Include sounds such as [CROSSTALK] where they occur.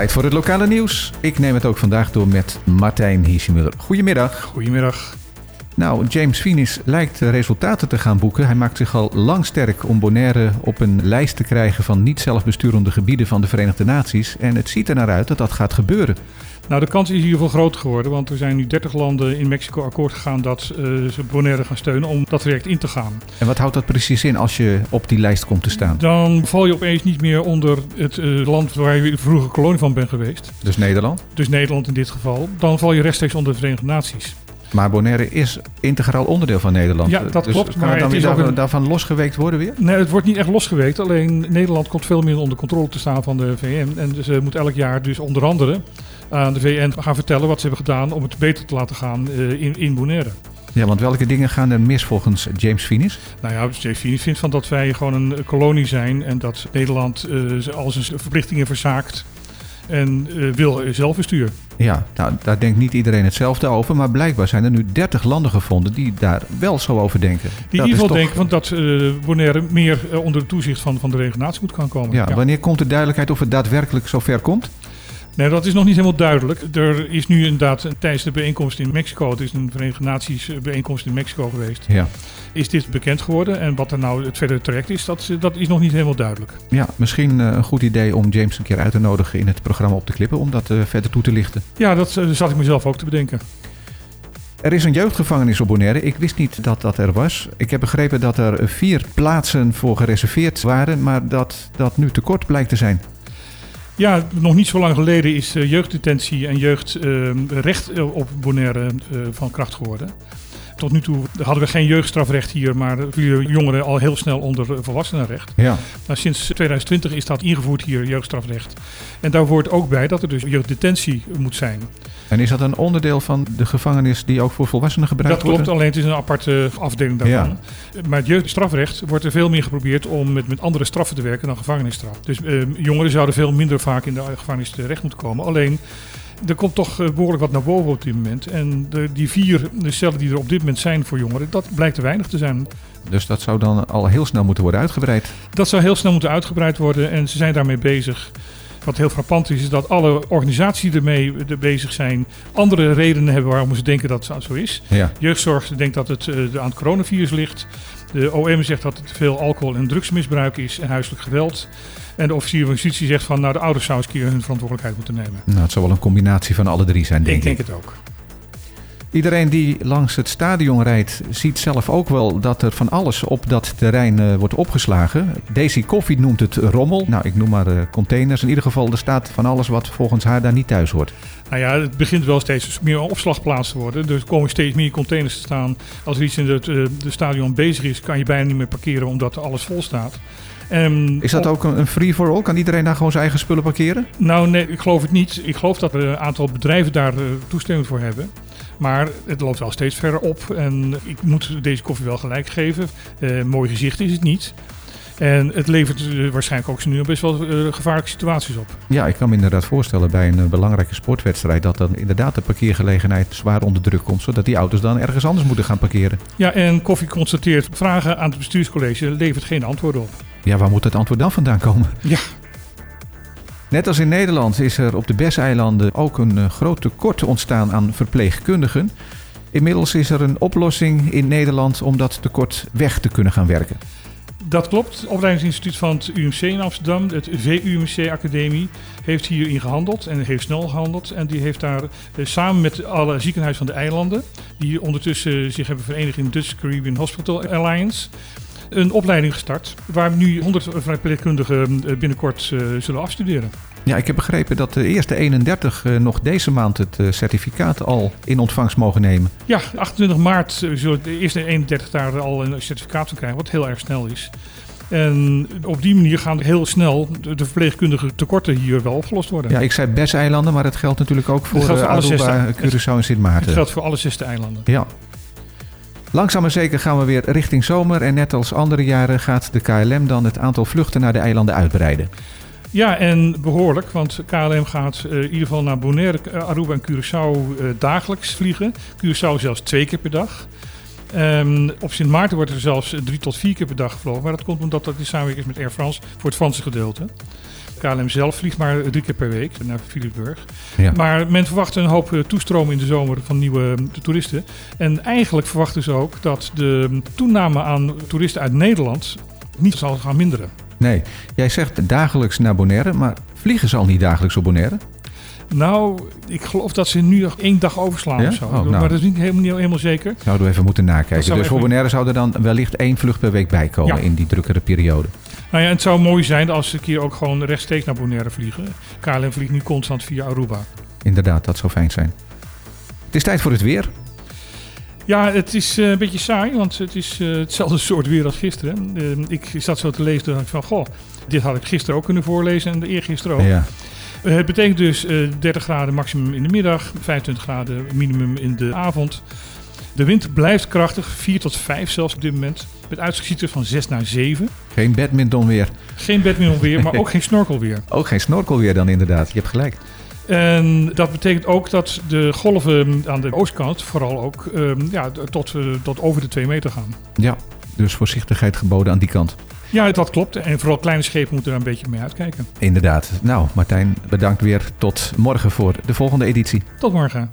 Tijd voor het lokale nieuws. Ik neem het ook vandaag door met Martijn Hiesjemuller. Goedemiddag. Goedemiddag. Nou, James Finis lijkt resultaten te gaan boeken. Hij maakt zich al lang sterk om Bonaire op een lijst te krijgen van niet zelfbesturende gebieden van de Verenigde Naties. En het ziet er naar uit dat dat gaat gebeuren. Nou, de kans is in ieder geval groot geworden, want er zijn nu 30 landen in Mexico akkoord gegaan dat uh, ze Bonaire gaan steunen om dat traject in te gaan. En wat houdt dat precies in als je op die lijst komt te staan? Dan val je opeens niet meer onder het uh, land waar je vroeger kolonie van bent geweest. Dus Nederland? Dus Nederland in dit geval. Dan val je rechtstreeks onder de Verenigde Naties. Maar Bonaire is integraal onderdeel van Nederland. Ja, dat dus klopt. Kan maar het dan weer daarvan, een... daarvan losgeweekt worden weer? Nee, het wordt niet echt losgeweekt. Alleen Nederland komt veel meer onder controle te staan van de VN. En ze moet elk jaar dus onder andere aan de VN gaan vertellen wat ze hebben gedaan om het beter te laten gaan uh, in, in Bonaire. Ja, want welke dingen gaan er mis volgens James Finis? Nou ja, James Finis vindt van dat wij gewoon een kolonie zijn en dat Nederland uh, al zijn verplichtingen verzaakt en uh, wil zelfbestuur. Ja, nou, daar denkt niet iedereen hetzelfde over, maar blijkbaar zijn er nu 30 landen gevonden die daar wel zo over denken. Die in ieder geval denken van dat uh, Bonaire meer uh, onder de toezicht van, van de regionatie moet gaan komen. Ja, ja, wanneer komt de duidelijkheid of het daadwerkelijk zover komt? Nee, dat is nog niet helemaal duidelijk. Er is nu inderdaad tijdens de bijeenkomst in Mexico, het is een Verenigde Naties bijeenkomst in Mexico geweest, ja. is dit bekend geworden. En wat er nou het verdere traject is, dat, dat is nog niet helemaal duidelijk. Ja, misschien een goed idee om James een keer uit te nodigen in het programma op de klippen, om dat uh, verder toe te lichten. Ja, dat zat ik mezelf ook te bedenken. Er is een jeugdgevangenis op Bonaire. Ik wist niet dat dat er was. Ik heb begrepen dat er vier plaatsen voor gereserveerd waren, maar dat dat nu tekort blijkt te zijn. Ja, nog niet zo lang geleden is uh, jeugddetentie en jeugdrecht uh, op Bonaire uh, van kracht geworden. Tot nu toe hadden we geen jeugdstrafrecht hier, maar vielen jongeren al heel snel onder volwassenenrecht. Ja. Nou, sinds 2020 is dat ingevoerd hier, jeugdstrafrecht. En daar hoort ook bij dat er dus jeugddetentie moet zijn. En is dat een onderdeel van de gevangenis die ook voor volwassenen gebruikt wordt? Dat klopt, alleen het is een aparte afdeling daarvan. Ja. Maar het jeugdstrafrecht wordt er veel meer geprobeerd om met, met andere straffen te werken dan gevangenisstraf. Dus eh, jongeren zouden veel minder vaak in de gevangenis terecht moeten komen. Alleen er komt toch behoorlijk wat naar boven op dit moment. En de, die vier de cellen die er op dit moment zijn voor jongeren, dat blijkt te weinig te zijn. Dus dat zou dan al heel snel moeten worden uitgebreid? Dat zou heel snel moeten uitgebreid worden en ze zijn daarmee bezig. Wat heel frappant is, is dat alle organisaties ermee bezig zijn. Andere redenen hebben waarom ze denken dat het zo is. Ja. Jeugdzorg denkt dat het uh, aan het coronavirus ligt. De OM zegt dat het veel alcohol- en drugsmisbruik is en huiselijk geweld. En de officier van justitie zegt van, nou de ouders zouden eens een keer hun verantwoordelijkheid moeten nemen. Nou, het zal wel een combinatie van alle drie zijn, denk ik. Ik denk het ook. Iedereen die langs het stadion rijdt, ziet zelf ook wel dat er van alles op dat terrein uh, wordt opgeslagen. Daisy Koffie noemt het rommel. Nou, ik noem maar uh, containers. In ieder geval, er staat van alles wat volgens haar daar niet thuis hoort. Nou ja, het begint wel steeds meer opslagplaats te worden. Er komen steeds meer containers te staan. Als er iets in het uh, de stadion bezig is, kan je bijna niet meer parkeren omdat alles vol staat. Um, is dat ook een free-for-all? Kan iedereen daar gewoon zijn eigen spullen parkeren? Nou, nee, ik geloof het niet. Ik geloof dat er een aantal bedrijven daar uh, toestemming voor hebben. Maar het loopt wel steeds verder op. En ik moet deze koffie wel gelijk geven. Uh, mooi gezicht is het niet. En het levert uh, waarschijnlijk ook nu best wel uh, gevaarlijke situaties op. Ja, ik kan me inderdaad voorstellen bij een uh, belangrijke sportwedstrijd dat dan inderdaad de parkeergelegenheid zwaar onder druk komt, zodat die auto's dan ergens anders moeten gaan parkeren. Ja, en Koffie constateert vragen aan het bestuurscollege levert geen antwoorden op. Ja, waar moet het antwoord dan vandaan komen? Ja. Net als in Nederland is er op de Besseilanden ook een uh, groot tekort ontstaan aan verpleegkundigen. Inmiddels is er een oplossing in Nederland om dat tekort weg te kunnen gaan werken. Dat klopt. Het opleidingsinstituut van het UMC in Amsterdam, het VUMC Academie, heeft hierin gehandeld en heeft snel gehandeld. En die heeft daar eh, samen met alle ziekenhuizen van de eilanden, die ondertussen zich hebben verenigd in Dutch Caribbean Hospital Alliance, een opleiding gestart waar nu 100 verpleegkundigen binnenkort uh, zullen afstuderen. Ja, ik heb begrepen dat de eerste 31 uh, nog deze maand het certificaat al in ontvangst mogen nemen. Ja, 28 maart zullen de eerste 31 daar al een certificaat van krijgen, wat heel erg snel is. En op die manier gaan heel snel de verpleegkundige tekorten hier wel opgelost worden. Ja, ik zei Bes-eilanden, maar het geldt natuurlijk ook voor, geldt voor Aruba, Curaçao en Sint Maarten. Het geldt voor alle zesde eilanden. Ja. Langzaam maar zeker gaan we weer richting zomer. En net als andere jaren gaat de KLM dan het aantal vluchten naar de eilanden uitbreiden. Ja, en behoorlijk, want KLM gaat uh, in ieder geval naar Bonaire, Aruba en Curaçao uh, dagelijks vliegen. Curaçao zelfs twee keer per dag. Um, op Sint Maarten wordt er zelfs drie tot vier keer per dag gevlogen. Maar dat komt omdat dat in samenwerking is met Air France voor het Franse gedeelte. KLM zelf vliegt maar drie keer per week naar Philipsburg. Ja. Maar men verwacht een hoop eh, toestroom in de zomer van nieuwe eh, toeristen. En eigenlijk verwachten ze ook dat de toename aan toeristen uit Nederland niet zal gaan minderen. Nee, jij zegt dagelijks naar Bonaire, maar vliegen ze al niet dagelijks op Bonaire? Nou, ik geloof dat ze nu nog één dag overslaan Ja? of zo. Oh, nou. Maar dat is niet helemaal, niet helemaal zeker. Zouden we even moeten nakijken. Dus voor Bonaire zou er dan wellicht één vlucht per week bij komen Ja. in die drukkere periode. Nou ja, het zou mooi zijn als ze een keer ook gewoon rechtstreeks naar Bonaire vliegen. KLM vliegt nu constant via Aruba. Inderdaad, dat zou fijn zijn. Het is tijd voor het weer. Ja, het is eh, een beetje saai, want het is eh, hetzelfde [LAUGHS] soort weer als gisteren. Eh, ik zat zo te lezen en dacht ik van, goh, dit had ik gisteren ook kunnen voorlezen en de eergisteren ook. Ja. Het betekent dus eh 30 graden maximum in de middag, 25 graden minimum in de avond. De wind blijft krachtig, 4 tot 5 zelfs op dit moment. Met uitzichten van 6 naar 7. Geen badminton weer. Geen badminton weer, maar [LAUGHS] ook geen snorkel weer. Ook geen snorkel weer dan inderdaad. Je hebt gelijk. En dat betekent ook dat de golven aan de oostkant vooral ook ehm, ja, tot, eh, tot over de 2 meter gaan. Ja, dus voorzichtigheid geboden aan die kant. Ja, dat klopt. En vooral kleine schepen moeten er een beetje mee uitkijken. Inderdaad. Nou, Martijn, bedankt weer. Tot morgen voor de volgende editie. Tot morgen.